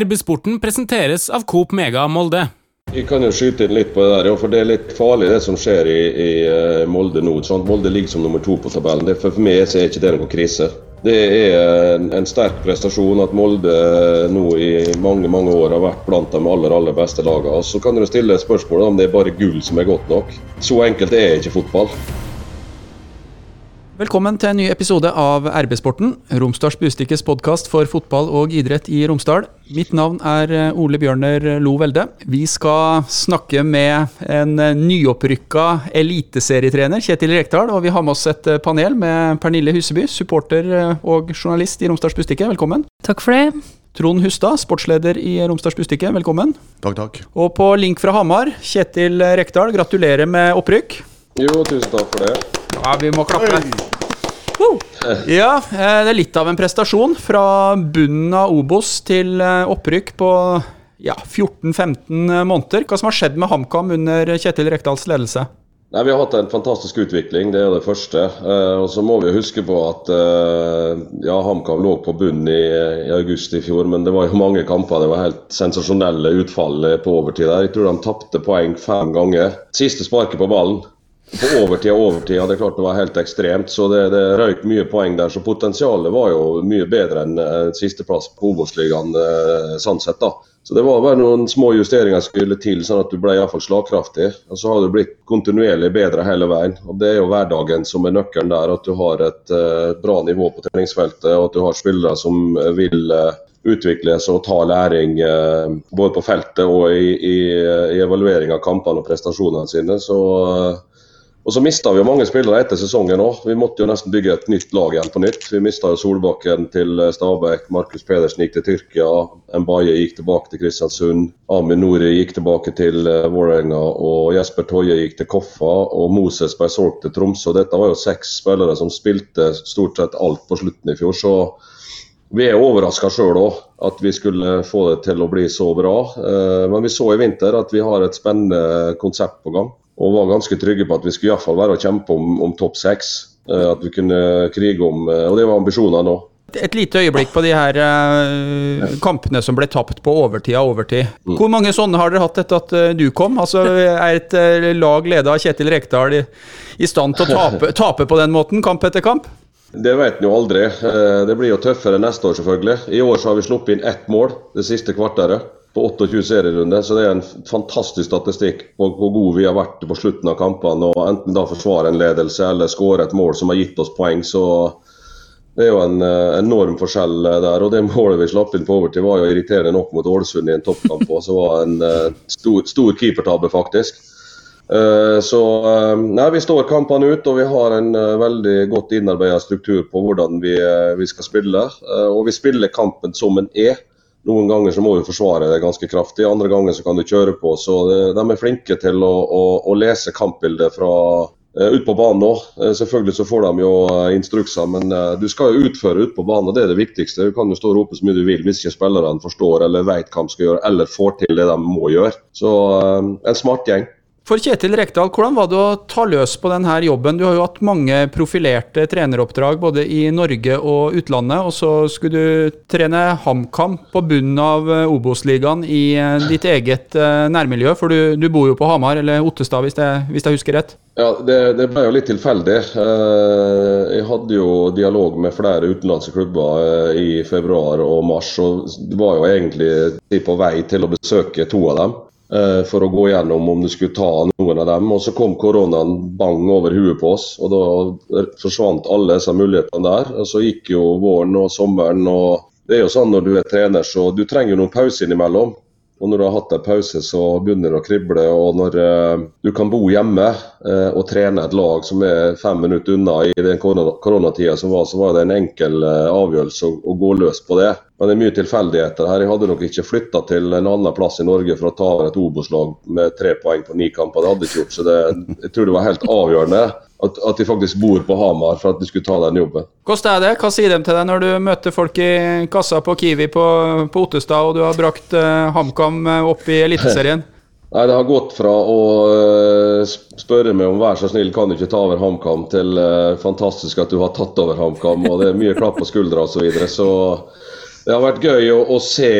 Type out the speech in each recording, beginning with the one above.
RB-sporten presenteres av Coop Mega Molde. Jeg kan jo skyte inn litt på det der, for det er litt farlig det som skjer i, i eh, Molde nå. Sant? Molde ligger som nummer to på tabellen. Det, for meg så er ikke det noen krise. Det er en, en sterk prestasjon at Molde nå i mange mange år har vært blant de aller aller beste lagene. Så kan du stille spørsmål om det er bare gull som er godt nok. Så enkelt er ikke fotball. Velkommen til en ny episode av RB-sporten, Romsdals Bustikkes podkast for fotball og idrett i Romsdal. Mitt navn er eh, Ole Bjørner Lo Velde. Vi skal snakke med en eh, nyopprykka eliteserietrener, Kjetil Rekdal. Og vi har med oss et eh, panel med Pernille Huseby, supporter og journalist i Romsdals Bustikke. Velkommen. Takk for det. Trond Hustad, sportsleder i Romsdals Bustikke. Velkommen. Takk, takk. Og på link fra Hamar, Kjetil Rekdal. Gratulerer med opprykk. Jo, tusen takk for det. Ja, vi må klappe. Ja, eh, det er litt av en prestasjon. Fra bunnen av Obos til eh, opprykk på ja, 14-15 måneder. Hva som har skjedd med HamKam under Kjetil Rekdals ledelse? Nei, Vi har hatt en fantastisk utvikling, det er det første. Eh, og Så må vi huske på at eh, ja, HamKam lå på bunnen i, i, august i fjor, men det var jo mange kamper. Det var helt sensasjonelle utfall på overtid der. Jeg tror de tapte poeng fem ganger. Siste sparket på ballen på overtid og overtid. Det er klart det var helt ekstremt. så Det, det røyk mye poeng der. Så potensialet var jo mye bedre enn uh, sisteplass på Obos-ligaen uh, sånn sett. da. Så Det var bare noen små justeringer som skulle til, sånn at du ble iallfall slagkraftig. Og Så har du blitt kontinuerlig bedre hele veien. og Det er jo hverdagen som er nøkkelen der. At du har et uh, bra nivå på treningsfeltet, og at du har spillere som vil uh, utvikles og ta læring eh, både på feltet og i, i, i evaluering av kampene og prestasjonene sine. Så eh, og så mista vi jo mange spillere etter sesongen òg. Vi måtte jo nesten bygge et nytt lag igjen på nytt. Vi mista jo Solbakken til eh, Stabæk, Markus Pedersen gikk til Tyrkia, Mbaye gikk tilbake til Kristiansund, Amin Nori gikk tilbake til uh, Vålerenga, og Jesper Toje gikk til Koffa, og Moses ble solgt til Tromsø. Dette var jo seks spillere som spilte stort sett alt på slutten i fjor. så vi er overraska sjøl òg, at vi skulle få det til å bli så bra. Eh, men vi så i vinter at vi har et spennende konsept på gang og var ganske trygge på at vi skulle i hvert fall være og kjempe om, om topp seks. Eh, at vi kunne krige om eh, Og det var ambisjonene nå. Et lite øyeblikk på de her uh, kampene som ble tapt på overtid av overtid. Mm. Hvor mange sånne har dere hatt etter at uh, du kom? Altså, Er et uh, lag leda av Kjetil Rekdal i, i, stand til å tape, tape, på den måten, kamp etter kamp? Det vet en jo aldri. Det blir jo tøffere neste år, selvfølgelig. I år så har vi sluppet inn ett mål det siste kvarteret på 28 serierunder. Så det er en fantastisk statistikk på hvor gode vi har vært på slutten av kampene. og Enten da forsvare en ledelse eller skåre et mål som har gitt oss poeng. så det er jo en uh, enorm forskjell der. og Det målet vi slapp inn på overtid var jo irriterende nok mot Ålesund i en toppkamp. Og så var en uh, stor, stor keepertabbe, faktisk. Så nei, Vi står kampene ut, og vi har en veldig godt innarbeida struktur på hvordan vi, vi skal spille. og vi spiller kampen som en er. Noen ganger så må du forsvare det ganske kraftig, andre ganger så kan du kjøre på. Så De er flinke til å, å, å lese kampbildet fra uh, ut på banen òg. Uh, selvfølgelig så får de jo uh, instrukser, men du skal jo utføre ut på banen. og Det er det viktigste. Du kan jo stå og rope så mye du vil hvis ikke spillerne forstår eller vet hva de skal gjøre, eller får til det de må gjøre. Så en smart gjeng. For Kjetil Rekdal, hvordan var det å ta løs på denne jobben? Du har jo hatt mange profilerte treneroppdrag både i Norge og utlandet, og så skulle du trene HamKam på bunnen av eh, Obos-ligaen i eh, ditt eget eh, nærmiljø, for du, du, bor jo på Hamar, eller Ottestad hvis jeg, hvis jeg husker rett? Ja, det, det, ble jo litt tilfeldig. Jeg hadde jo dialog med flere utenlandske klubber i februar og mars, og var jo egentlig på vei til å besøke to av dem. Eh, for å gå gjennom om du skulle ta noen av dem. Og så kom koronaen bang over huet på oss, og da forsvant alle disse mulighetene der. Og så gikk jo våren og sommeren. og det er jo sånn Når du er trener, så du trenger noen pauser innimellom. Og når du har hatt en pause, så begynner det å krible. Og når eh, du kan bo hjemme eh, og trene et lag som er fem minutter unna i den koronatida som var, så var det en enkel eh, avgjørelse å, å, gå løs på det. Men det er mye tilfeldigheter her. Jeg hadde nok ikke flytta til en annen plass i Norge for å ta et Obos-lag med tre poeng på ni kamper. Det hadde ikke gjort. Så det, jeg tror det var helt avgjørende at, at, de faktisk bor på Hamar for at de skulle ta den jobben. Hvordan er det? Hva sier de til deg når du møter folk i kassa på Kiwi på, på Ottestad, og du har brakt uh, HamKam eh, opp i Eliteserien? Nei, Det har gått fra å uh, spørre meg om vær så snill, kan du ikke ta over HamKam, til uh, fantastisk at du har tatt over HamKam. og Det er mye klapp på skuldra osv. Så, videre, så Det har vært gøy å, å se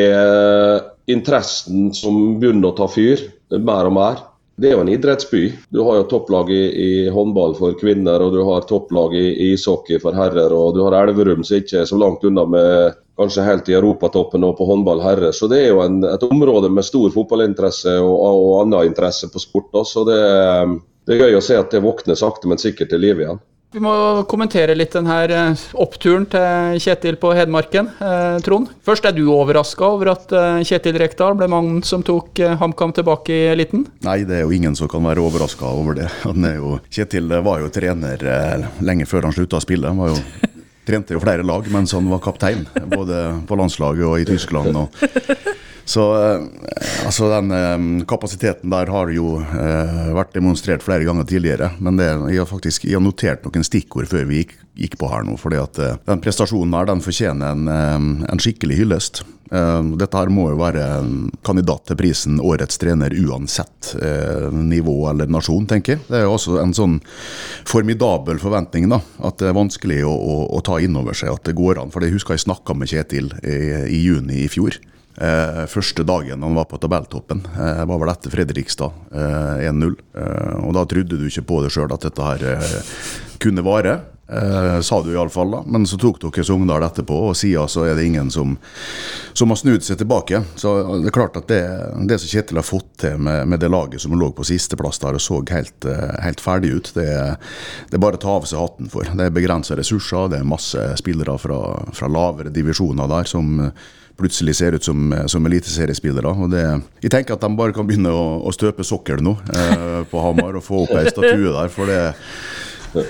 interessen som begynner å ta fyr, mer og mer. Det er jo en idrettsby. Du har jo topplag i, i håndball for kvinner, og du har topplag i, ishockey for herrer, og du har Elverum som ikke er så langt unna med kanskje helt i europatoppen og på håndball herrer. Så det er jo en, et område med stor fotballinteresse og, og annen interesse på sport. Da. Så det, det er gøy å se at det våkner sakte, men sikkert til liv igjen. Vi må kommentere litt denne her oppturen til Kjetil på Hedmarken. Eh, Trond, først er du overraska over at eh, Kjetil Rekdal ble mannen som tok eh, HamKam tilbake i eliten? Nei, det er jo ingen som kan være overraska over det. Jo, Kjetil var jo trener eh, lenge før han slutta å spille. Han var jo trente jo flere lag mens han var kaptein, både på landslaget og i Tyskland. Og så eh, altså den eh, kapasiteten der har jo eh, vært demonstrert flere ganger tidligere. Men det, jeg har faktisk jeg har notert noen stikkord før vi gikk, gikk på her nå. fordi at den prestasjonen her den fortjener en, en skikkelig hyllest. Dette her må jo være kandidat til prisen Årets trener uansett nivå eller nasjon, tenker jeg. Det er jo også en sånn formidabel forventning. da, At det er vanskelig å, å, å ta inn over seg at det går an. For jeg husker jeg snakka med Kjetil i, i juni i fjor. Eh, første dagen han var på tabelltoppen, eh, var vel etter Fredrikstad eh, 1-0. Eh, og Da trodde du ikke på det sjøl at dette her eh, kunne vare. Eh, sa du iallfall. Men så tok dere Sogndal etterpå, og siden så er det ingen som, som har snudd seg tilbake. Så det er klart at det, det som Kjetil har fått til med, med det laget som lå på sisteplass der og så helt, helt ferdig ut, det, det, er bare å ta av seg hatten for. Det er begrensa ressurser, det er masse spillere fra, fra lavere divisjoner der som plutselig ser ut som, som eliteseriespillere. Jeg tenker at de bare kan begynne å, å støpe sokkel nå eh, på Hamar og få opp ei statue der. for det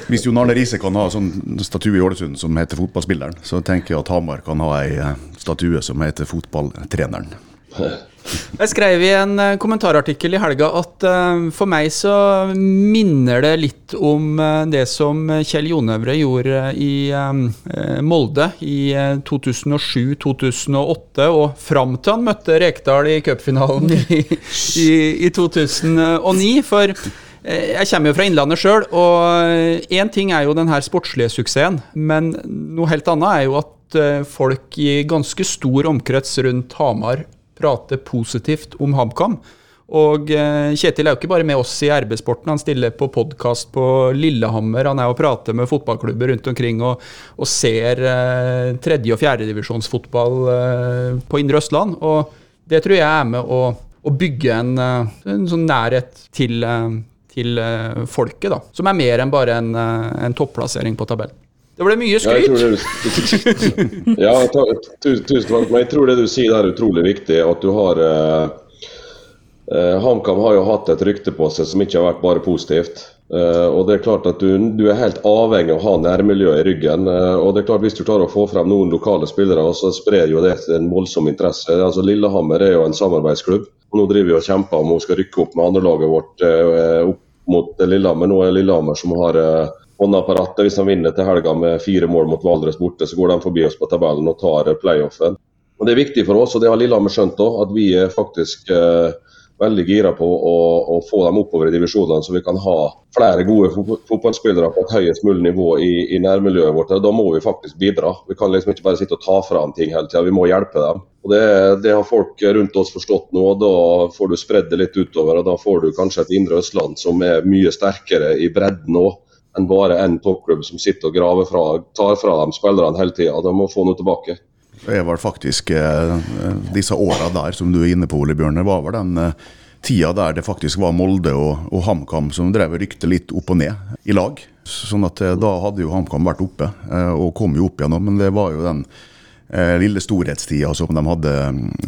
hvis Jon Arne Riise kan ha sånn statue i Ålesund som heter fotballspilleren, så tenker jeg at Hamar kan ha ei eh, statue som heter fotballtreneren. Jeg skrev i en eh, kommentarartikkel i helga at uh, for meg så minner det litt om uh, det som Kjell Jonøvre gjorde i Molde i 2007-2008, og fram til han møtte Rekdal i cupfinalen i, i, i 2009. For jeg kommer jo fra Innlandet sjøl, og én ting er jo den her sportslige suksessen, men noe helt annet er jo at folk i ganske stor omkrets rundt Hamar prate positivt om HamKam. Og eh, Kjetil er jo ikke bare med oss i RB-sporten, han stiller på podkast på Lillehammer. Han er og prater med fotballklubber rundt omkring og, og ser eh, tredje- og fjerdedivisjonsfotball eh, på Indre Østland. Og det tror jeg er med å, å bygge en, eh, en, sånn nærhet til, eh, til folket, da. Som er mer enn bare en, en topplassering på tabellen. Det ble mye skryt. Ja, tusen takk. Men jeg tror det du sier der er utrolig viktig. At du har eh, eh, HamKam har jo hatt et rykte på seg som ikke har vært bare positivt. Eh, og det er klart at du, du, er helt avhengig av å ha nærmiljøet i ryggen. Eh, og det er klart Hvis du klarer å få frem noen lokale spillere, så sprer jo det en voldsom interesse. Altså Lillehammer er jo en samarbeidsklubb. og Nå driver vi og kjemper om hun skal rykke opp med andrelaget vårt eh, opp mot Lillehammer. Nå er Lillehammer som har eh, hånda på rattet. Hvis de vinner til helga med fire mål mot Valdres borte, så går de forbi oss på tabellen og tar playoffen. Og Det er viktig for oss, og det har Lillehammer skjønt òg, at vi er faktisk eh, veldig gira på å, å, få dem oppover i divisjonene, så vi kan ha flere gode fotballspillere på et høyest mulig nivå i, i nærmiljøet vårt. Da må vi faktisk bidra. Vi kan liksom ikke bare sitte og ta fra dem ting hele tida, vi må hjelpe dem. Og det, det, har folk rundt oss forstått nå, og da får du spredd det litt utover. og Da får du kanskje et indre Østland som er mye sterkere i bredden òg enn bare en toppklubb som sitter og graver fra, tar fra dem spillerne hele tida. De må få noe tilbake. Det var faktisk eh, disse åra der som du er inne på, Ole Bjørne, var vel den eh, tida der det faktisk var Molde og, og HamKam som drev rykte litt opp og ned i lag. Sånn at eh, da hadde jo HamKam vært oppe, eh, og kom jo opp igjennom. Men det var jo den eh, lille storhetstida som de hadde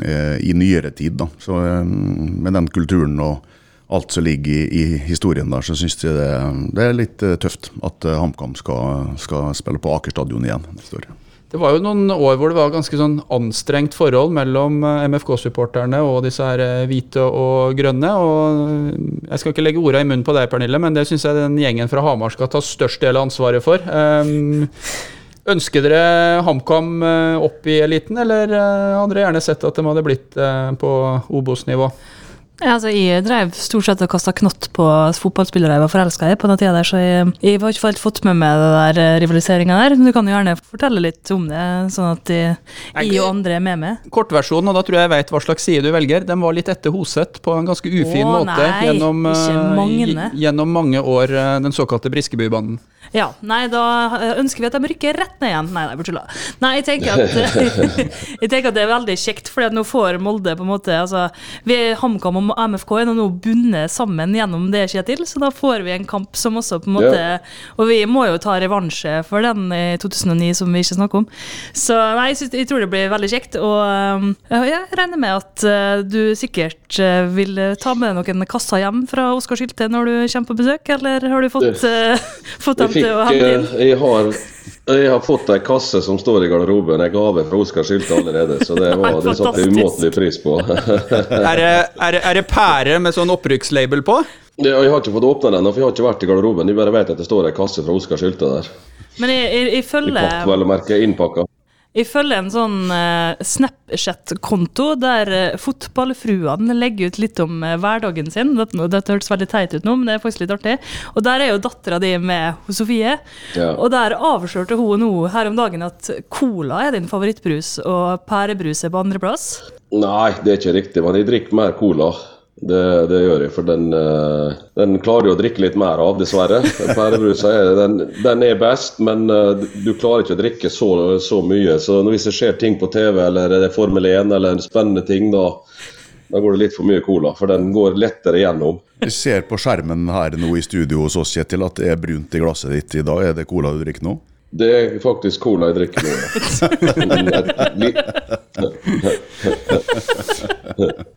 eh, i nyere tid. da. Så Med den kulturen og alt som ligger i, i historien der, så syns jeg det, det, er litt uh, tøft at uh, HamKam skal, skal, spille på Aker stadion igjen. Det var jo noen år hvor det var ganske sånn anstrengt forhold mellom eh, MFK-supporterne og disse her hvite og grønne. og Jeg skal ikke legge orda i munnen på deg, Pernille, men det syns jeg den gjengen fra Hamar skal ta størst del av ansvaret for. Um, ønsker dere HamKam opp i eliten, eller hadde dere gjerne sett at de hadde blitt på Obos-nivå? Ja, altså, jeg drev stort sett og kasta knott på fotballspillere jeg var forelska i. på den tida der, Så jeg, jeg har ikke helt fått med meg det der eh, rivaliseringa der. Men du kan jo gjerne fortelle litt om det, sånn at jeg, jeg og andre er med meg. Kortversjonen, og da tror jeg jeg vet hva slags side du velger. Den var litt etter Hoseth på en ganske ufin Åh, måte nei, gjennom, eh, gjennom mange år, eh, den såkalte Briskebybanden. Ja, nei, da eh, ønsker vi at de rykker rett ned igjen. Nei, nei, bare tulla. Nei, jeg tenker at Jeg tenker at det er veldig kjekt, for nå får Molde på en måte altså, vi, HamKam og MFK er nå bundet sammen gjennom det, Kjetil, så da får vi en kamp som også på en måte Ja. Og vi må jo ta revansje for den i 2009 som vi ikke snakker om. Så nei, jeg, synes, jeg tror det blir veldig kjekt, og um, jeg regner med at uh, du sikkert vil ta med noen kasser hjem fra Oskar Sylte når du kommer på besøk, eller har du fått, uh, fått dem fikk, hente inn? eh, jeg, har, jeg har fått ei kasse som står i garderoben. En gave fra Oskar Sylte allerede, så det, var, det satte jeg umåtelig pris på. Er det, er, det, er det pære med sånn opprykkslabel på? Ja, jeg har ikke fått åpna den, for jeg har ikke vært i garderoben. Jeg bare vet at det står ei kasse fra Oskar Sylte der. Men jeg, jeg, jeg I følger pakk, vel å merke. Innpakka. Jeg følger en sånn uh, Snapchat-konto der uh, fotballfruene legger ut litt om uh, hverdagen sin. Dette, dette hørtes veldig teit ut nå, men det er faktisk litt artig. Og der er jo dattera di med, Sofie. Ja. Og der avslørte hun nå her om dagen at cola er din favorittbrus, og pærebrus er på andreplass. Nei, det er ikke riktig, men jeg drikker mer cola. Det, det gjør jeg, for den, eh, den klarer du å drikke litt mer av, dessverre. Pærebrusa er, den, den er best, men eh, du klarer ikke å drikke så, så mye. Så hvis det skjer ting på TV, eller det er Formel 1 eller en spennende ting, da, da går det litt for mye cola. For den går lettere gjennom. Vi ser på skjermen her nå i studio hos oss, Kjetil, at det er brunt i glasset ditt i dag. Er det cola du drikker nå? Det er faktisk cola jeg drikker nå.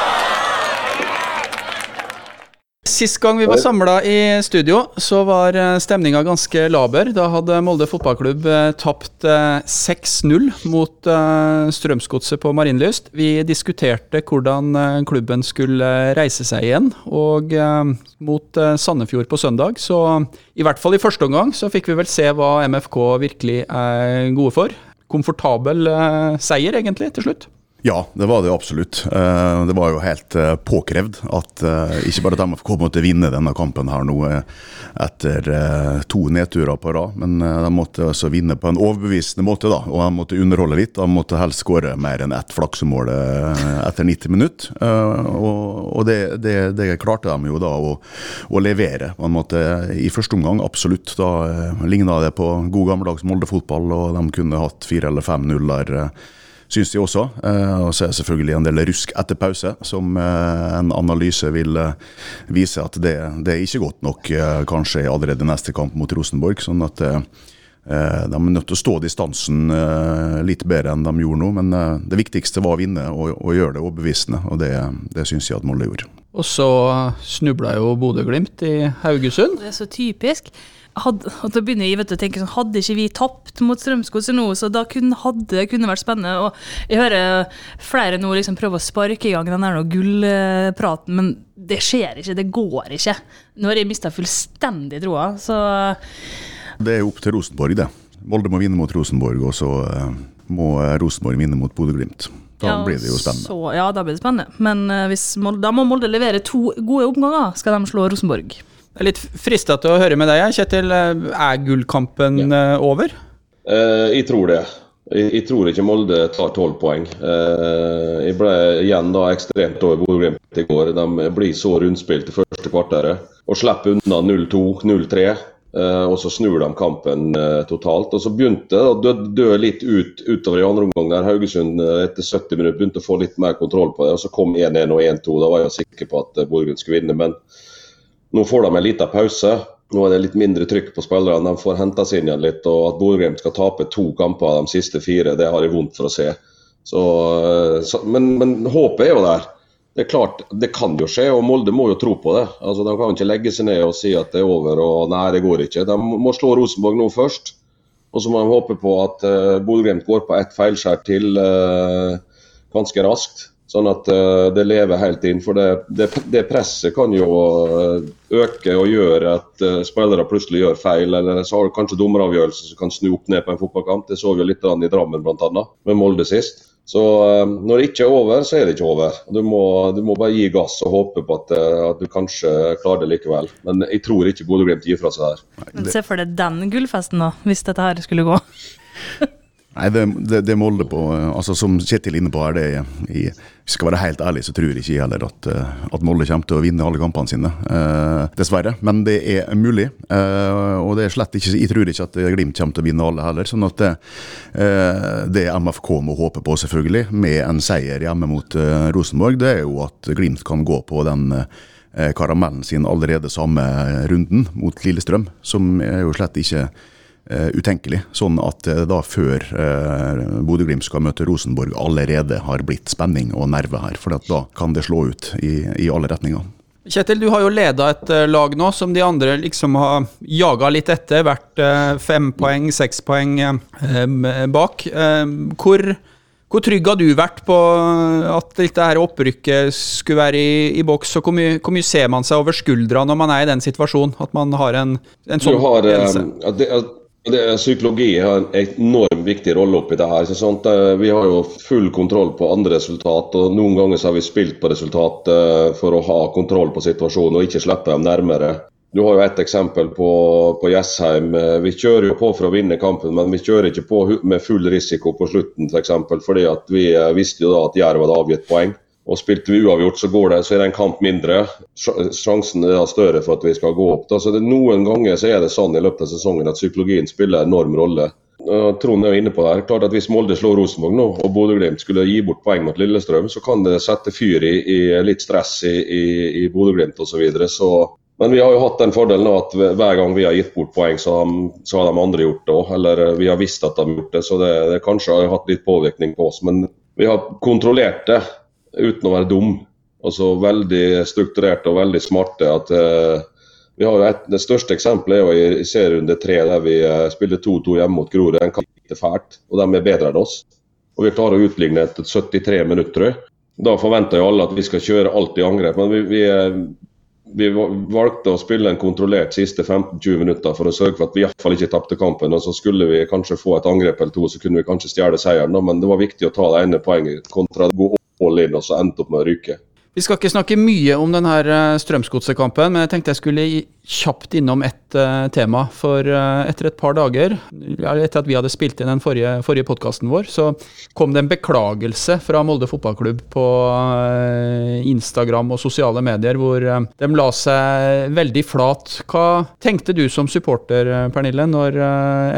Sist gang vi var samla i studio, så var stemninga ganske laber. Da hadde Molde fotballklubb eh, tapt eh, 6-0 mot eh, Strømsgodset på Marienlyst. Vi diskuterte hvordan eh, klubben skulle eh, reise seg igjen, og eh, mot eh, Sandefjord på søndag, så i hvert fall i første omgang så fikk vi vel se hva MFK virkelig er gode for. Komfortabel eh, seier, egentlig, til slutt. Ja, det var det absolutt. Eh, Det var jo helt eh, påkrevd at eh, ikke bare at MFK måtte vinne denne kampen her nå etter to nedturer på rad, men de måtte også vinne på en overbevisende måte. da, Og de måtte underholde litt. De måtte helst skåre mer enn ett flaksemål etter 90 minutter. Og, det, det, det klarte de jo da å, å levere på en måte i første omgang, absolutt. Da ligna det på god gammeldags Molde-fotball, og de kunne hatt fire eller fem null der. eh, syns de også. Eh, og så er det selvfølgelig en del rusk etter pause, som eh, en analyse vil eh, vise at det, det er ikke godt nok eh, kanskje allerede neste kamp mot Rosenborg. sånn at de er nødt til å stå distansen litt bedre enn de gjorde nå. Men det viktigste var å vinne og, og gjøre det overbevisende, og det, det syns jeg at Molde gjorde. Og så snubla jo Bodø-Glimt i Haugesund. Det er så typisk. Hadde, da begynner jeg vet å tenke sånn, Hadde ikke vi tapt mot Strømsgodset nå, så da kunne, hadde det kunne vært spennende. Og jeg hører flere nå liksom prøve å sparke i gang den der gullpraten, men det skjer ikke. Det går ikke. Nå har jeg mista fullstendig troa. Så Det er opp til Rosenborg, det. Molde må vinne mot Rosenborg, og så eh, må eh, Rosenborg vinne mot Bodø-Glimt. Da ja, blir det jo spennende. Så, ja, da blir det spennende. Men eh, hvis Molde, da må Molde levere to gode omganger, skal de slå Rosenborg. Jeg er litt frista til å høre med deg, Kjetil. Er gullkampen ja. over? Eh, jeg tror det. Jeg, jeg tror ikke Molde tar tolv poeng. Eh, jeg ble igjen da ekstremt over Bodø-Glimt i går. De blir så rundspilt i første kvarteret og slipper unna 0-2, 0-3. Uh, og så snur de kampen uh, totalt. Og så begynte det å dø, dø litt ut utover i andre omgang. der Haugesund uh, etter 70 minutter begynte å få litt mer kontroll på det. og Så kom 1-1 og 1-2. Da var jeg sikker på at uh, Bodø-Glimt skulle vinne. men nå får de en liten pause. Nå er det litt mindre trykk på spillerne. De får henta seg inn igjen litt. og At Bodø-Glimt skal tape to kamper av de siste fire, det har jeg vondt for å se. Så, så, men, men håpet er jo der. Det er klart, det kan jo skje, og Molde må jo tro på det. Altså, De kan ikke legge seg ned og si at det er over og nei, det går ikke. De må slå Rosenborg nå først. Og så må de håpe på at uh, Bodø-Glimt går på ett feilskjær til uh, ganske raskt. Sånn at uh, det lever helt inn. For det, det, det, presset kan jo øke og gjøre at uh, spillere plutselig gjør feil. Eller så har du kanskje dommeravgjørelser som kan snu opp ned på en fotballkamp. Det så vi jo litt i Drammen bl.a. med Molde sist. Så når det ikke er over, så er det ikke over. Du må, du må bare gi gass og håpe på at, at, du kanskje klarer det likevel. Men jeg tror ikke Bodø-Glimt gir fra seg her. Men Se for deg den gullfesten, da, hvis dette her skulle gå. Nei, det, det, det Molde på altså Som Kjetil inne på her, det er, jeg skal være helt ærlig, så tror jeg ikke heller at, eh, at Molde kommer til å vinne alle kampene sine. Eh, dessverre. Men det er mulig. Eh, og det er slett ikke, jeg tror ikke at Glimt kommer til å vinne alle heller. sånn at eh, det MFK må håpe på, selvfølgelig, med en seier hjemme mot eh, Rosenborg, det er jo at Glimt kan gå på den eh, karamellen sin allerede samme runden mot Lillestrøm, som er jo slett ikke utenkelig. Sånn at uh, da før uh, Bodø-Glimt skal møte Rosenborg allerede har blitt spenning og nerve her. For da kan det slå ut i, i alle retninger. Kjetil, du har jo leda et lag nå som de andre liksom har jaga litt etter. Vært fem poeng, seks poeng bak. Hvor, hvor trygg har du vært på at dette her opprykket skulle være i, i boks? og hvor mye, hvor mye, ser man seg over skuldra når man er i den situasjonen? At man har en, en sånn du har? Det, psykologi har en enormt viktig rolle oppi det her. Eh, vi har jo full kontroll på andre resultat, og noen ganger har vi spilt på resultat eh, for å ha kontroll på situasjonen og ikke slippe dem nærmere. Du har jo ett eksempel på, på Jessheim. Eh, vi kjører jo på for å vinne kampen, men vi kjører ikke på med full risiko på slutten f.eks. For fordi at vi visste jo da at Jerv hadde avgitt poeng. Og Spilte vi uavgjort, så, går det, så er det en kamp mindre. Sjansen er større for at vi skal gå opp. Da. Så det, Noen ganger så er det sånn i løpet av sesongen at psykologien spiller en enorm rolle. Trond er jo inne på det. Klart at Hvis Molde slår Rosenborg nå, og Bodø-Glimt skulle gi bort poeng mot Lillestrøm, så kan det sette fyr i, i litt stress i, i, i Bodø-Glimt osv. Så videre. så men vi har jo hatt den fordelen at hver gang vi har gitt bort poeng, så har, de andre gjort det òg. Eller vi har visst at de har gjort det, så det, det kanskje har hatt litt påvirkning på oss. Men vi har kontrollert det uten å være dum. Altså veldig strukturerte og veldig smarte. at uh, vi har et, Det største eksempelet er jo i, serierunde tre, der vi uh, spiller 2-2 hjemme mot Grorud. Den kan ikke fælt, og de er bedre enn oss. Og Vi klarer å utligne etter 73 minutter. Da forventer jo alle at vi skal kjøre alt i angrep. men vi, vi, eh, vi valgte å spille en kontrollert siste 15-20 minutter for å sørge for at vi iallfall ikke tapte kampen. og Så skulle vi kanskje få et angrep eller to, så kunne vi kanskje stjele seieren. Men det var viktig å ta det ene poenget kontra å gå all in og så endte opp med å ryke. Vi skal ikke snakke mye om denne eh, Strømsgodset-kampen, men jeg tenkte jeg skulle kjapt innom ett uh, tema. For uh, etter et par dager, etter at vi hadde spilt inn den forrige, forrige podkasten vår, så kom det en beklagelse fra Molde fotballklubb på uh, Instagram og sosiale medier, hvor de la seg veldig flat. Hva tenkte du som supporter, Pernille, når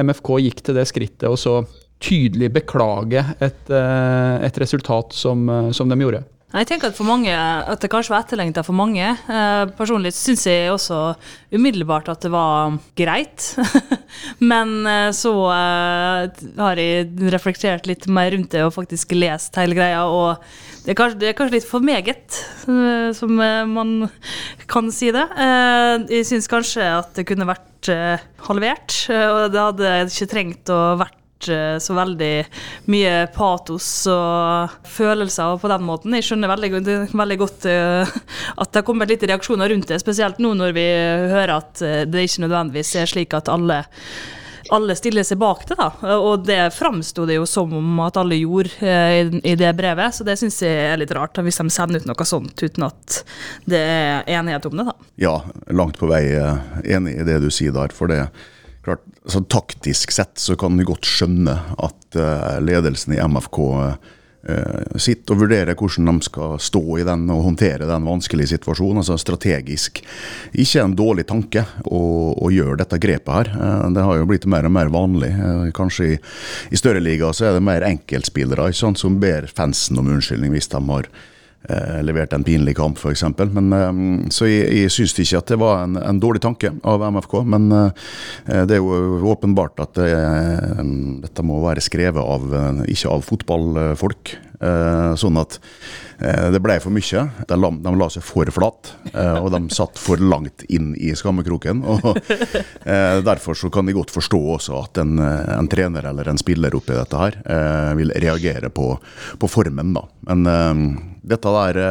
MFK gikk til det skrittet og så tydelig beklage et, eh, et resultat som, eh, som, de gjorde? Jeg tenker at, mange, at det kanskje var etterlengta for mange. Eh, personlig syns jeg også umiddelbart at det var greit. Men så har jeg reflektert litt mer rundt det og faktisk lest hele greia. Og det er kanskje, det er kanskje litt for meget, som man kan si det. Jeg syns kanskje at det kunne vært halvert. Og det hadde ikke trengt å vært så veldig mye patos og følelser på den måten. Jeg skjønner veldig, veldig godt eh, at det har kommet litt reaksjoner rundt det, spesielt nå når vi hører at eh, det ikke nødvendigvis er slik at alle alle stiller seg bak det, da. Og det framsto det jo som om at alle gjorde i det brevet, så det syns jeg er litt rart, hvis de sender ut noe sånt uten at det er enighet om det, da. Ja, langt på vei enig i det du sier der. For det klart, så Taktisk sett så kan du godt skjønne at uh, ledelsen i MFK uh, sitter og vurderer hvordan de skal stå i den og håndtere den vanskelige situasjonen. altså Strategisk ikke en dårlig tanke å, å gjøre dette grepet her. Uh, det har jo blitt mer og mer vanlig. Kanskje i, i større liga så er det mer enkeltspillere sant, som ber fansen om unnskyldning hvis de har eh, leverte en pinlig kamp, f.eks. Så jeg, jeg syns ikke at det var en, en, dårlig tanke av MFK. Men det er jo åpenbart at det, dette må være skrevet av, ikke av fotballfolk. Sånn at Eh, det ble for mye. De la, de la seg for flat, eh, og de satt for langt inn i skammekroken. og eh, Derfor så kan de godt forstå også at en, en trener eller en spiller oppi dette her vil reagere på, på formen. da. Men dette der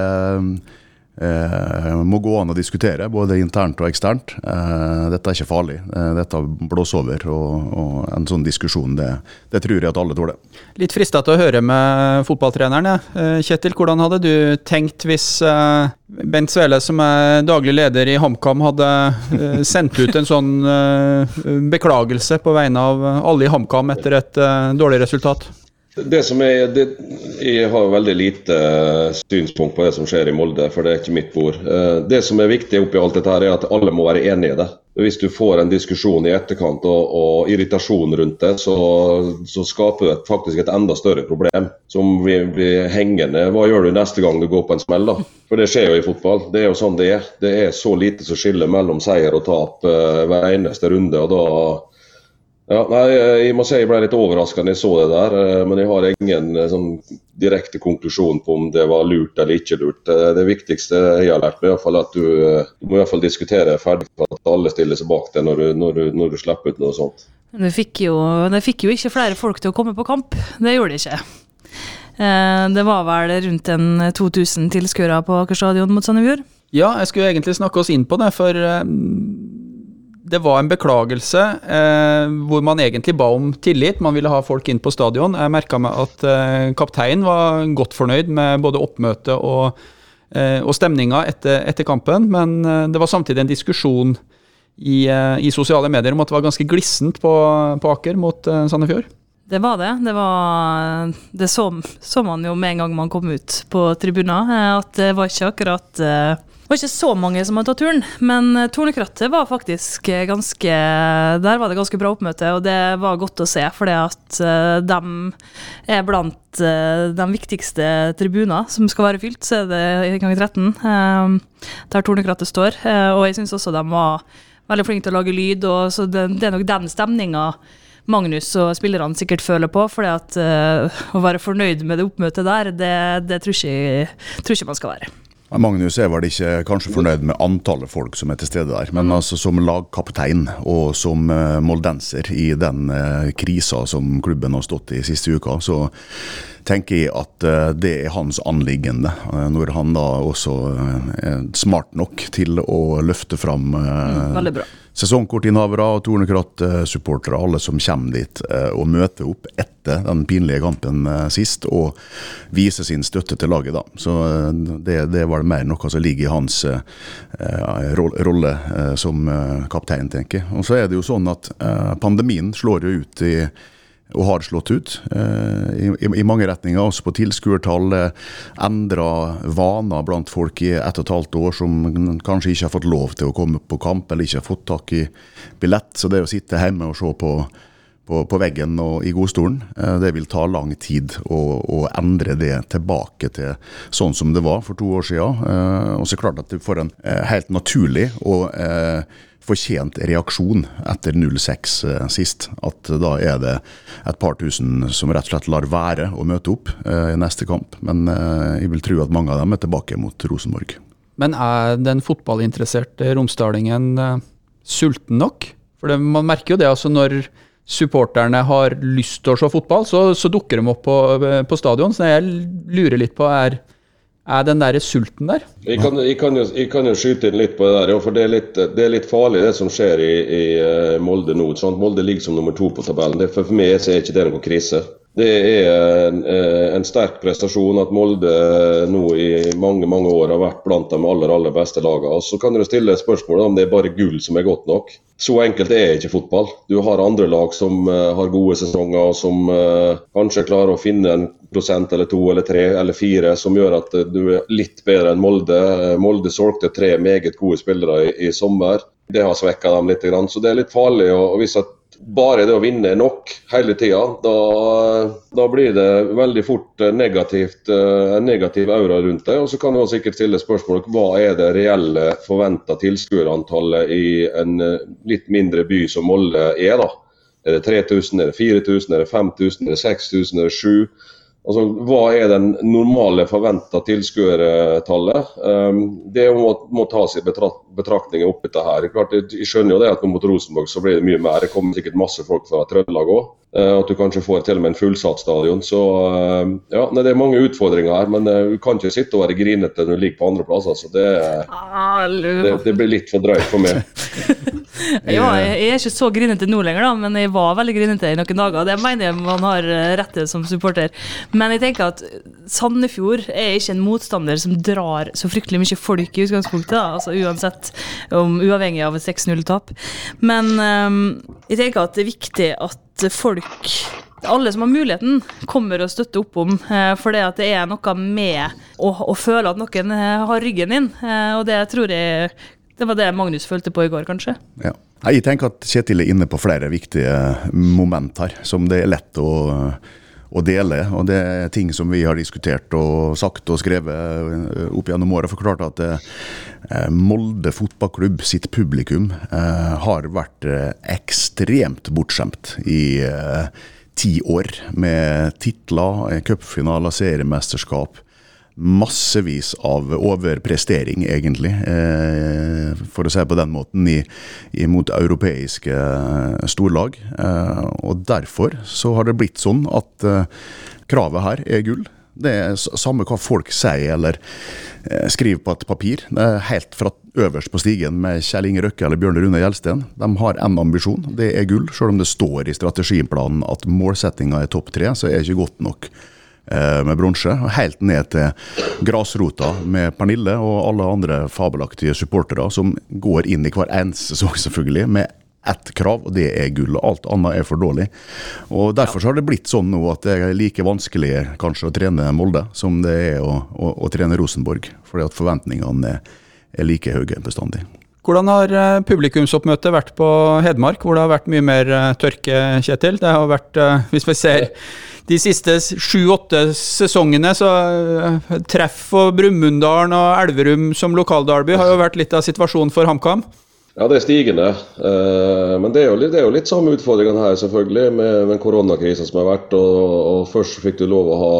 Eh, må gå an å diskutere, både internt og eksternt. Eh, dette er ikke farlig. Eh, dette blåser over. Og, og, en sånn diskusjon, det, det, tror jeg at alle tåler. Litt frista til å høre med fotballtreneren. Eh, Kjetil, hvordan hadde du tenkt hvis eh, Bent Svele, som er daglig leder i HamKam, hadde eh, sendt ut en sånn beklagelse på vegne av alle i HamKam etter et dårlig resultat? Det som er, det, Jeg har veldig lite eh, synspunkt på det som skjer i Molde, for det er ikke mitt bord. Eh, det som er viktig oppi alt dette, her er at alle må være enige i det. Hvis du får en diskusjon i etterkant og, og irritasjon rundt det, så, så skaper det faktisk et enda større problem som blir, blir, hengende. Hva gjør du neste gang du går på en smell? da? For det skjer jo i fotball. Det er jo sånn det er. Det er så lite som skiller mellom seier og tap uh, hver eneste runde. og da ja, nei, Jeg må si jeg ble litt overraska da jeg så det der. Eh, men jeg har ingen eh, sånn, direkte konklusjon på om det var lurt eller ikke lurt. Eh, det viktigste jeg har lært meg, er at du, du må i hvert fall diskutere ferdig for at alle stiller seg bak det når du, når du, når du slipper ut noe sånt. Det fikk, jo, det fikk jo ikke flere folk til å komme på kamp. Det gjorde det ikke. Det var vel rundt en 2000 tilskuere på Aker stadion mot Sandefjord? Ja, jeg skulle egentlig snakke oss inn på det, for det var en beklagelse eh, hvor man egentlig ba om tillit. Man ville ha folk inn på stadion. Jeg merka meg at eh, kapteinen var godt fornøyd med både oppmøtet og, eh, og stemninga etter, etter, kampen, men eh, det var samtidig en diskusjon i, eh, i, sosiale medier om at det var ganske glissent på, på Aker mot eh, Sandefjord. Det var det. Det, var, det så, så, man jo med en gang man kom ut på tribunen, at det var ikke akkurat var ikke så mange som hadde tatt turen, men eh, Tornekrattet var faktisk eh, ganske Der var det ganske bra oppmøte, og det var godt å se, fordi at uh, de er blant uh, de viktigste tribuner som skal være fylt, så er det i gang 13, uh, der Tornekrattet står. og jeg syns også de var veldig flinke til å lage lyd, og så det, det er nok den stemninga Magnus og spillerne sikkert føler på. fordi at å være fornøyd med det oppmøtet der, det, det tror, ikke, tror ikke man skal være. Magnus er vel ikke kanskje fornøyd med antallet folk som er til stede der, men mm. altså som lagkaptein og som uh, moldenser i den uh, krisa som klubben har stått i siste uka, så tenker jeg at uh, det er hans anliggende. når han da også er smart nok til å løfte fram mm, sesongkortinnehavere og Tornekratt-supportere, alle som kommer dit eh, og møter opp etter den pinlige kampen eh, sist, og viser sin støtte til laget. da. Så eh, det, det var mer noe som ligger i hans rolle som kaptein, tenker jeg. Og så er det jo sånn at pandemien slår jo ut i og har slått ut eh, i, i, mange retninger. Også på tilskuertall. Endra vaner blant folk i ett og et halvt år som kanskje ikke har fått lov til å komme på kamp, eller ikke har fått tak i billett. Så det å sitte hjemme og se på, på, på veggen og i godstolen, eh, det vil ta lang tid å, å, endre det tilbake til sånn som det var for to år siden. Eh, og så er det klart at du får en helt naturlig og fortjent reaksjon etter 06 eh, sist. At da er det et par tusen som rett og slett lar være å møte opp eh, i neste kamp. Men eh, jeg vil tro at mange av dem er tilbake mot Rosenborg. Men er den fotballinteresserte romsdalingen eh, sulten nok? For det, man merker jo det altså når supporterne har lyst til å se fotball, så, så dukker de opp på, eh, på stadion. Så jeg lurer litt på er er den der sulten der? Jeg kan, jeg, kan jo, jeg kan, jo, skyte inn litt på det der, for det er litt, det er litt farlig det som skjer i, i eh, Molde nå. Molde ligger som nummer to på tabellen. Det, for meg er ikke det noen krise. Det er en, eh, en, sterk prestasjon at Molde nå i mange mange år har vært blant de aller aller beste lagene. Så kan du stille spørsmålet om det er bare gull som er godt nok. Så enkelt er ikke fotball. Du har andre lag som uh, har gode sesonger, og som kanskje klarer å finne en prosent eller to eller tre eller fire som gjør at du er litt bedre enn Molde. Molde solgte tre meget gode spillere i, i sommer. Det har svekka dem litt. Så det er litt farlig. og hvis at bare det å vinne er nok hele tida, da, da, blir det veldig fort negativt, en negativ aura rundt det. Og så kan man sikkert stille spørsmål hva er det reelle forventa tilskuerantallet i en litt mindre by som Molde er. da. Er det 3000, er det 4000, er det 5000, er det 6000, er det 7000? Altså, Hva er den normale forventa tilskuertallet? Um, det må, må tas i betraktning opp dette her. Klart, jeg skjønner jo det at mot Rosenborg så blir det mye mer. Det kommer sikkert masse folk fra Trøndelag òg. Uh, at du kanskje får til og med en fullsatt stadion. Så uh, ja, nei, det er mange utfordringer her. Men uh, du kan ikke sitte og være grinete når du ligger på andreplass. Altså. Det, det, det blir litt for drøyt for meg. ja, jeg er ikke så grinete nå lenger, da, men jeg var veldig grinete i noen dager. Det mener jeg man har rett til som supporter. Men jeg tenker at Sandefjord er ikke en motstander som drar så fryktelig mye folk i utgangspunktet. Da. Altså Uansett, om, uavhengig av et 6-0-tap. Men um, jeg tenker at det er viktig at folk alle som har muligheten, kommer og støtter opp om. Eh, for det, at det er noe med å, å, føle at noen eh, har ryggen din. Eh, og det tror jeg det var det Magnus følte på i går, kanskje. Ja. Jeg tenker at Kjetil er inne på flere viktige moment her, som det er lett å å dele. Og det er ting som vi har diskutert og sagt og skrevet eh, opp gjennom året. Forklart at eh, Molde fotballklubb sitt publikum eh, har vært ekstremt bortskjemt i ti år. Med titler, cupfinaler, seriemesterskap massevis av overprestering, egentlig, eh, for å si på den måten, i, imot europeiske eh, storlag. Eh, og derfor så har det blitt sånn at kravet her er gull. Det er samme hva folk sier eller skriver på et papir. Det er helt fra øverst på stigen med Kjell Inge Røkke eller Bjørn Rune Gjelsten. De har én ambisjon, det er gull. Selv om det står i strategiplanen at målsettinga er topp tre, så er det ikke godt nok med bronse. Helt ned til grasrota med Pernille og alle andre fabelaktige supportere som går inn i hver eneste sesong, selvfølgelig, med ett krav, og det er gull. Alt annet er for dårlig. Og Derfor har det blitt sånn nå at det er like vanskelig kanskje å trene Molde som det er å, å, å trene Rosenborg. Fordi at forventningene er, er like høye bestandig. Hvordan har eh, publikumsoppmøtet vært på Hedmark, hvor det har vært mye mer eh, tørke, Kjetil? Det har vært, hvis vi ser de siste sju-åtte sesongene så treff og Brumunddal og Elverum som lokalderby har jo vært litt av situasjonen for HamKam. Ja, det er stigende. Men det er, litt, jo litt, samme utfordringene her, selvfølgelig, med, den koronakrisen som har vært. Og, og Først fikk du lov å ha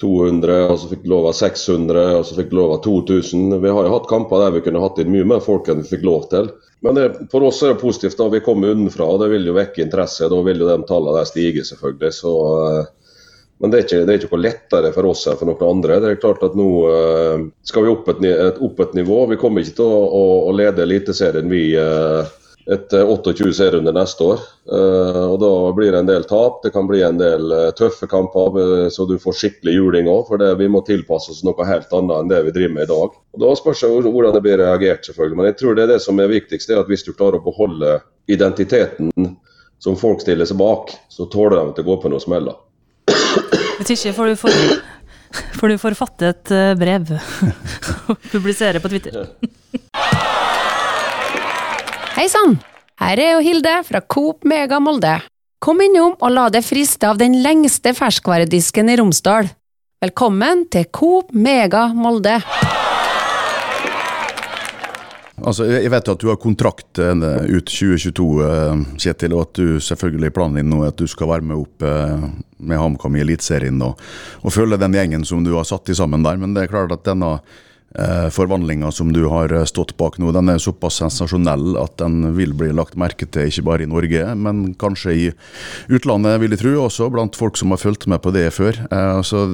200, og så fikk du lov av 600, og så fikk du lov av 2000. Vi har jo hatt kamper der vi kunne hatt inn mye mer folk enn vi fikk lov til. Men det, for oss er det positivt. da Vi kommer unnafra, og det vil jo vekke interesse. Da vil jo de tallene der stige, selvfølgelig. Så, uh, men det er, ikke, det er, ikke, noe lettere for oss enn for noen andre. Det er klart at Nå uh, skal vi opp et, et, opp et, nivå. Vi kommer ikke til å, å, å lede Eliteserien vi uh, etter 28 serierunder neste år. Uh, og Da blir det en del tap. Det kan bli en del uh, tøffe kamper, så du får skikkelig juling òg. For det, vi må tilpasse oss noe helt annet enn det vi driver med i dag. Og Da spørs det hvordan det blir reagert, selvfølgelig. Men jeg tror det er det som er viktigst, er at hvis du klarer å beholde identiteten som folk stiller seg bak, så tåler de at det går på noe smeller. Hvis ikke får du, for, får du forfatte et eh, brev og publisere på Twitter. Hei sann! Her er jo Hilde fra Coop Mega Molde. Kom innom og la deg friste av den lengste ferskvaredisken i Romsdal. Velkommen til Coop Mega Molde. Altså, jeg vet at du har kontrakt eh, ut 2022, eh, Kjetil, og at du selvfølgelig planen din nå er at du skal være med opp eh, med HamKam i Eliteserien og, og følge den gjengen som du har satt i sammen der. Men det er klart at denne forvandlinga som du har eh, stått bak nå, den er såpass sensasjonell at den vil bli lagt merke til, ikke bare i Norge, men kanskje i utlandet, vil jeg tro, også blant folk som har fulgt med på det før. Eh, så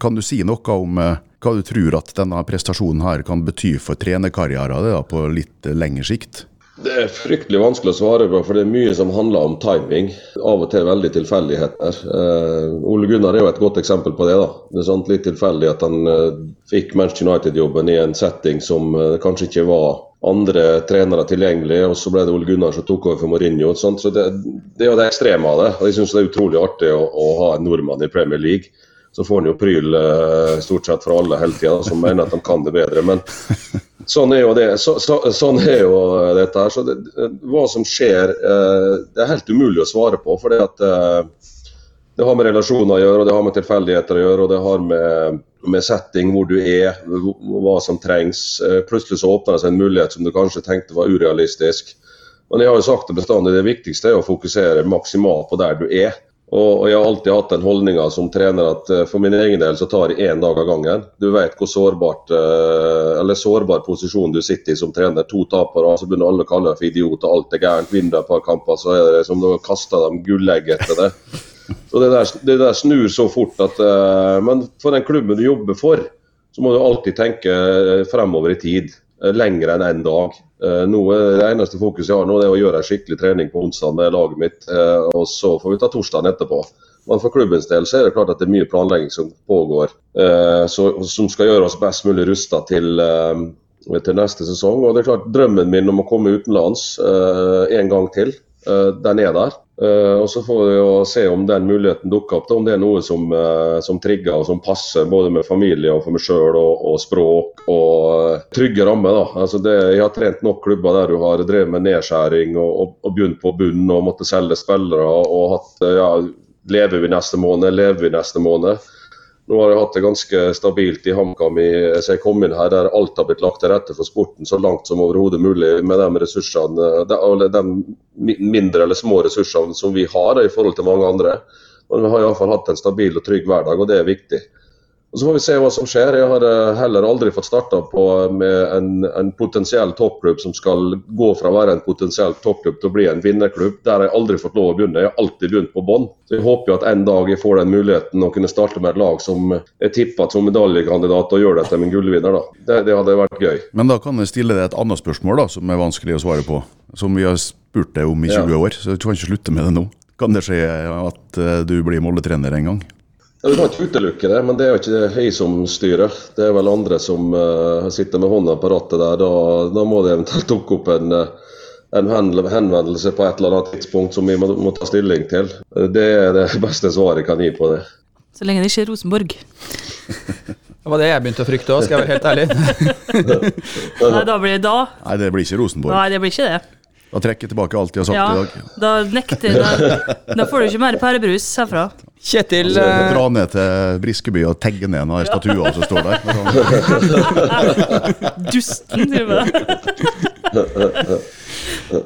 kan du si noe om eh, hva du tror at denne prestasjonen her kan bety for trenerkarrieren på litt lengre sikt? Det er fryktelig vanskelig å svare på, for det er mye som handler om timing. Av og til veldig tilfeldigheter. Uh, Ole Gunnar er jo et godt eksempel på det. da. Det er sant, litt tilfeldig at han uh, fikk Manchester United-jobben i en setting som uh, kanskje ikke var andre trenere tilgjengelig, og så ble det Ole Gunnar som tok over for Mourinho. Så det, det, er jo det ekstreme av det. og Jeg syns det er utrolig artig å, å, ha en nordmann i Premier League. Så får han jo pryl stort sett fra alle hele tida som mener at de kan det bedre. Men Sånn er jo det. Så, så, sånn er jo dette her. Så det, hva som skjer, eh, det er helt umulig å svare på. For det, eh, det har med relasjoner å gjøre, og det har med tilfeldigheter å gjøre, og det har med, med setting, hvor du er, hva som trengs. Eh, plutselig så åpner det seg en mulighet som du kanskje tenkte var urealistisk. Men jeg har jo sagt det bestandig, det viktigste er å fokusere maksimalt på der du er. Og, jeg har alltid hatt den holdninga som trener at uh, for min egen del så tar jeg én dag av gangen. Du vet hvor sårbart, uh, eller sårbar posisjon du sitter i som trener. To tapere, så begynner alle å kalle deg for idiot, og alt er gærent. Vinner et par kamper, så er det som om du kaster dem gullegg etter det. Så det der, det der, snur så fort at uh, Men for den klubben du jobber for, så må du alltid tenke fremover i tid. Lenger enn én en dag. Eh, nå er Det eneste fokuset jeg har nå, det er å gjøre en skikkelig trening på onsdag med laget mitt. Eh, og Så får vi ta torsdagen etterpå. Men for klubbens del så er det klart at det er mye planlegging som pågår. Eh, så, som skal gjøre oss best mulig rusta til, til, neste sesong. Og det er klart Drømmen min om å komme utenlands en gang til, den er der. Uh, og Så får vi jo se om den muligheten dukker opp, da, om det er noe som, uh, som trigger og som passer både med familie og for meg sjøl og, og, språk og uh, trygge rammer. da. Altså det, jeg har trent nok klubber der du har drevet med nedskjæring og, og, og begynt på bunnen og måtte selge spillere og hatt ja, Lever vi neste måned, lever vi neste måned? Nå har jeg hatt det ganske stabilt i HamKam så jeg kom inn her der alt har blitt lagt til rette for sporten så langt som overhodet mulig med de ressursene, de, de mindre eller små ressursene som vi har i forhold til mange andre. Men vi har iallfall hatt en stabil og trygg hverdag, og det er viktig. Og Så får vi se hva som skjer. Jeg har heller aldri fått starta med en, en, potensiell toppklubb som skal gå fra å være en potensiell toppklubb til å bli en vinnerklubb. Der har jeg aldri fått lov å begynne. Jeg har alltid begynt på bånn. Så jeg håper at en dag jeg får den muligheten å kunne starte med et lag som er tippet som medaljekandidat og gjøre det til min gullvinner. Det, det, hadde vært gøy. Men da kan jeg stille deg et annet spørsmål da, som er vanskelig å svare på. Som vi har spurt deg om i 20 ja. år, så du kan ikke slutte med det nå. Kan det skje at eh, du blir Molde-trener en gang? Ja, Du kan ikke utelukke det, men det er jo ikke jeg som styrer. Det er vel andre som uh, sitter med hånda på rattet der. Da, da må det eventuelt dukke opp en, eh, en, henvendelse på et eller annet tidspunkt som vi må, må, ta stilling til. Det er det beste svaret jeg kan gi på det. Så lenge det ikke er Rosenborg. Det var det jeg begynte å frykte òg, skal jeg være helt ærlig. Nei, da blir det da. Nei, det blir ikke Rosenborg. Nei, det blir ikke det. Da trekker jeg tilbake alt jeg har sagt ja, i dag. Da nekter da, da får du ikke mer pærebrus herfra. Kjetil altså, eh, Dra ned til Briskeby og tegge ned en av statuene som står der. Dusten, driver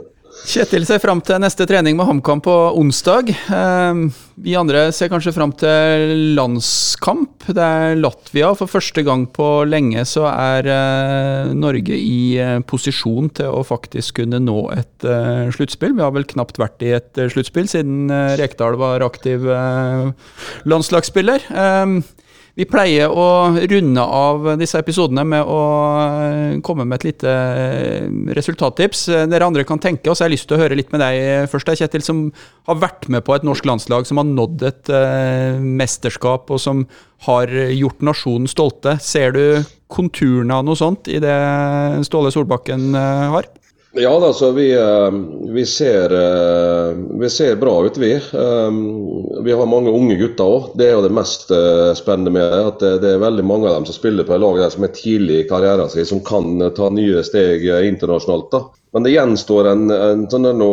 Kjetil ser fram til neste trening med HamKam på onsdag. Ehm, vi andre ser kanskje fram til landskamp. Det er Latvia. For første gang på lenge så er eh, Norge i eh, posisjon til å faktisk kunne nå et eh, sluttspill. Vi har vel knapt vært i et sluttspill siden Rekdal var aktiv landslagsspiller. Vi pleier å runde av disse episodene med å eh, komme med et lite eh, resultattips. Dere andre kan tenke, og så har jeg lyst til å høre litt med deg først, Kjetil, som har vært med på et norsk landslag som har nådd et mesterskap, og som har gjort nasjonen stolte. Ser du konturene av noe sånt i det Ståle Solbakken har? Ja, altså, vi, eh, vi, ser, eh, vi, ser, bra ut, vi. Eh, vi har mange unge gutter òg. Det er jo det mest spennende med det. At det er veldig mange av dem som spiller på et lag der som er tidlig i karrieren sin, som kan ta nye steg internasjonalt. da. Men det gjenstår en, en sånn å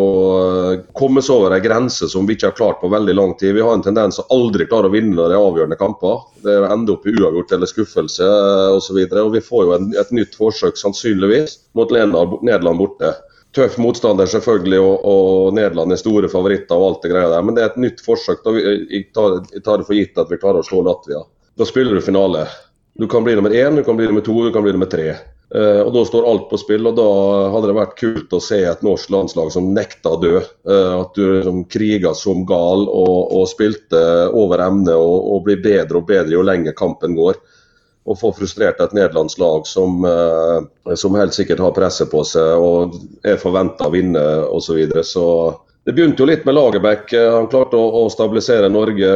eh, komme seg over en grense som vi ikke har klart på veldig lang tid. Vi har en tendens å aldri klare å vinne de avgjørende kamper. Det ender opp i uavgjort eller skuffelse osv. Så og vi får jo en, et nytt forsøk sannsynligvis mot Nederland borte. Tøff motstander selvfølgelig, og, og, Nederland er store favoritter og alt det greia der. Men det er et nytt forsøk. Vi, jeg, tar, jeg tar det for gitt at vi klarer å slå Latvia. Da spiller du finale. Du kan bli nummer én, du kan bli nummer to, du kan bli nummer tre. Uh, og Da står alt på spill, og da hadde det vært kult å se et norsk landslag som nekta å dø. Uh, at du liksom kriga som gal og, og spilte over emne og, og, blir bedre og bedre jo lenger kampen går. Og få frustrert et nederlandsk lag som, uh, som helt sikkert har presset på seg og er forventa å vinne osv. Så, videre. så det begynte jo litt med Lagerbäck. Han klarte å, å, stabilisere Norge,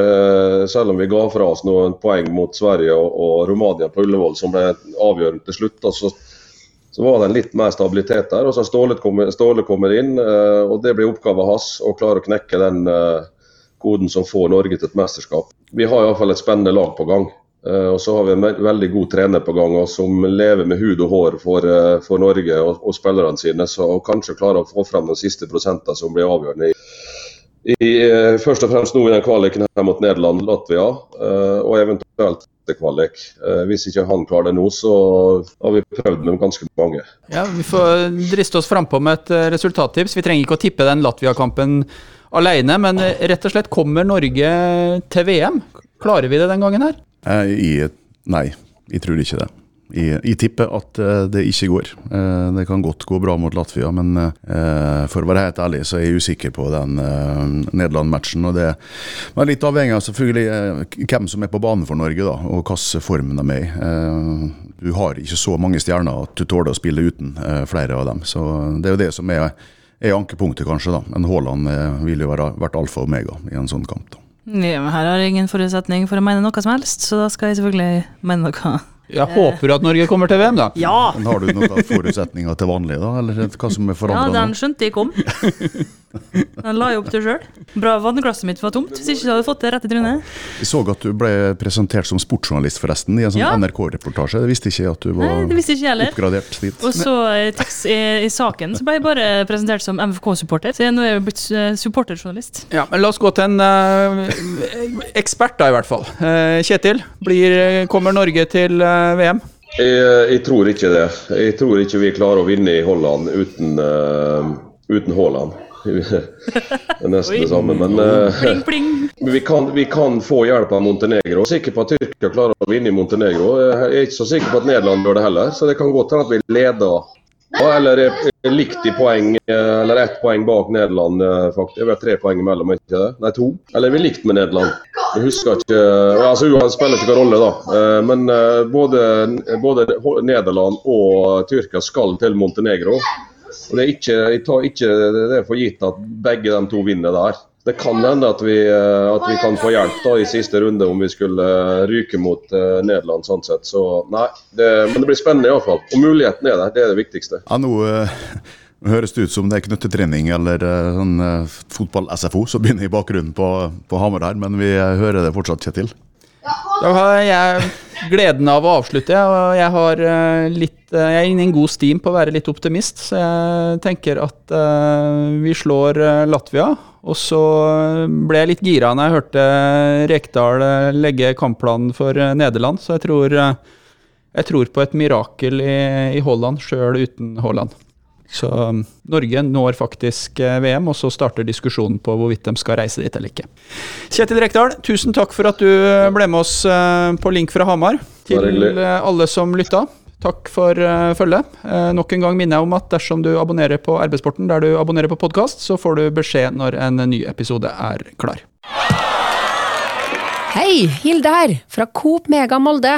selv om vi ga fra oss noen poeng mot Sverige og, og Romania på Ullevål, som ble avgjørende til slutt. Så, så, var det en litt mer stabilitet der. og så Ståle kommer, Ståle kommer inn, eh, og det blir oppgaven hans å klare å knekke den eh, koden som får Norge til et mesterskap. Vi har iallfall et spennende lag på gang. Eh, og så har vi en veldig god trener på gang som lever med hud og hår for, eh, for Norge og, og spillerne sine. Så kanskje klarer å få frem de siste prosentene som blir avgjørende. I, i, eh, først og fremst nå i den kvaliken her mot Nederland, Latvia, og eventuelt kvalik. Hvis ikke han klarer det nå, så har vi prøvd med ganske mange. Ja, Vi får driste oss frampå med et resultattips. Vi trenger ikke å tippe den Latvia-kampen alene, men rett og slett, kommer Norge til VM? Klarer vi det den gangen her? Eh, Jeg, nei, jeg tror ikke det. Jeg, tipper at eh, det ikke går. Eh, Det kan godt gå bra mot Latvia, men eh, for å være helt ærlig så er jeg usikker på den eh, Nederland-matchen. og Det er litt avhengig av selvfølgelig eh, hvem som er på banen for Norge, da, og hvilken form de er i. Eh, Du har ikke så mange stjerner at du tåler å spille uten eh, flere av dem. Så Det er jo det som er, er ankepunktet, kanskje. da. Men Haaland eh, vil jo være, vært alfa og omega i en sånn kamp. da. Ja, men her har jeg ingen forutsetning for å mene noe som helst, så da skal jeg selvfølgelig mene noe. Jeg håper at Norge kommer til VM, da. Ja! Men Har du noen forutsetninger til vanlig, da? Eller hva som er Ja, den skjønte jeg kom. Den la jeg opp til sjøl. Bra vannglasset mitt var tomt, hvis ikke så hadde jeg fått det rett i trynet. Jeg så at du ble presentert som sportsjournalist, forresten, i en sånn Ja. NRK-reportasje. Jeg visste ikke at du var Nei, ikke jeg oppgradert dit. Og så i, i, i saken så ble jeg bare presentert som MFK-supporter. Så jeg nå er jeg blitt eh, supporterjournalist. Ja, men La oss gå til en uh, ekspert, da, i hvert fall. Uh, Kjetil, blir, kommer Norge til uh, VM? Jeg, jeg tror ikke det. Jeg tror ikke vi klarer å vinne i Holland uten, uh, uten Haaland. Det nesten det samme, men uh, Pling, pling. vi, kan, vi kan få hjelp av Montenegro. Er sikker på at Tyrkia klarer å vinne i Montenegro. Jeg er ikke så sikker på at Nederland gjør det heller, så det kan godt hende at vi leder. Eller er er likt i poeng, eh, eller ett poeng bak Nederland, eh, faktisk. Det er vel tre poeng imellom, ikke det? Nei, to. Eller er vi likt med Nederland? Jeg husker ikke altså Uansett spiller ikke rolle, da. Eh, Men eh, både, både Nederland og Tyrkia skal til Montenegro. Og det er ikke, jeg tar ikke det er for gitt at begge de to vinner der. Det kan hende at vi, eh, at vi kan få hjelp da i siste runde om vi skulle eh, ryke mot eh, Nederland. sånn sett. Så nei, det, Men det blir spennende iallfall. Og muligheten er der. Det er det viktigste. Ja, nå høres det ut som det er knyttetrening eller sånn fotball-SFO som begynner i bakgrunnen på, på Hamar her, men vi hører det fortsatt, Kjetil. Da har jeg gleden av å avslutte, og jeg har eh, litt eh, Jeg er inne i en god steam på å være litt optimist, så jeg tenker at eh, vi slår Latvia. Og så ble jeg litt gira når jeg hørte Rekdal legge kampplanen for Nederland, så jeg tror, jeg tror på et mirakel i, i Holland, sjøl uten Haaland. Så um, Norge når faktisk eh, VM, og så starter diskusjonen på hvorvidt de skal reise dit eller ikke. Kjetil Rekdal, tusen takk for at du eh, ble med oss eh, på link fra Hamar. Til alle som lytta, takk for eh, følget. Eh, nok en gang minner jeg om at dersom du abonnerer på Arbeidssporten der du abonnerer på podkast, så får du beskjed når en ny episode er klar. Hei, Hilde her, fra Coop Mega Molde.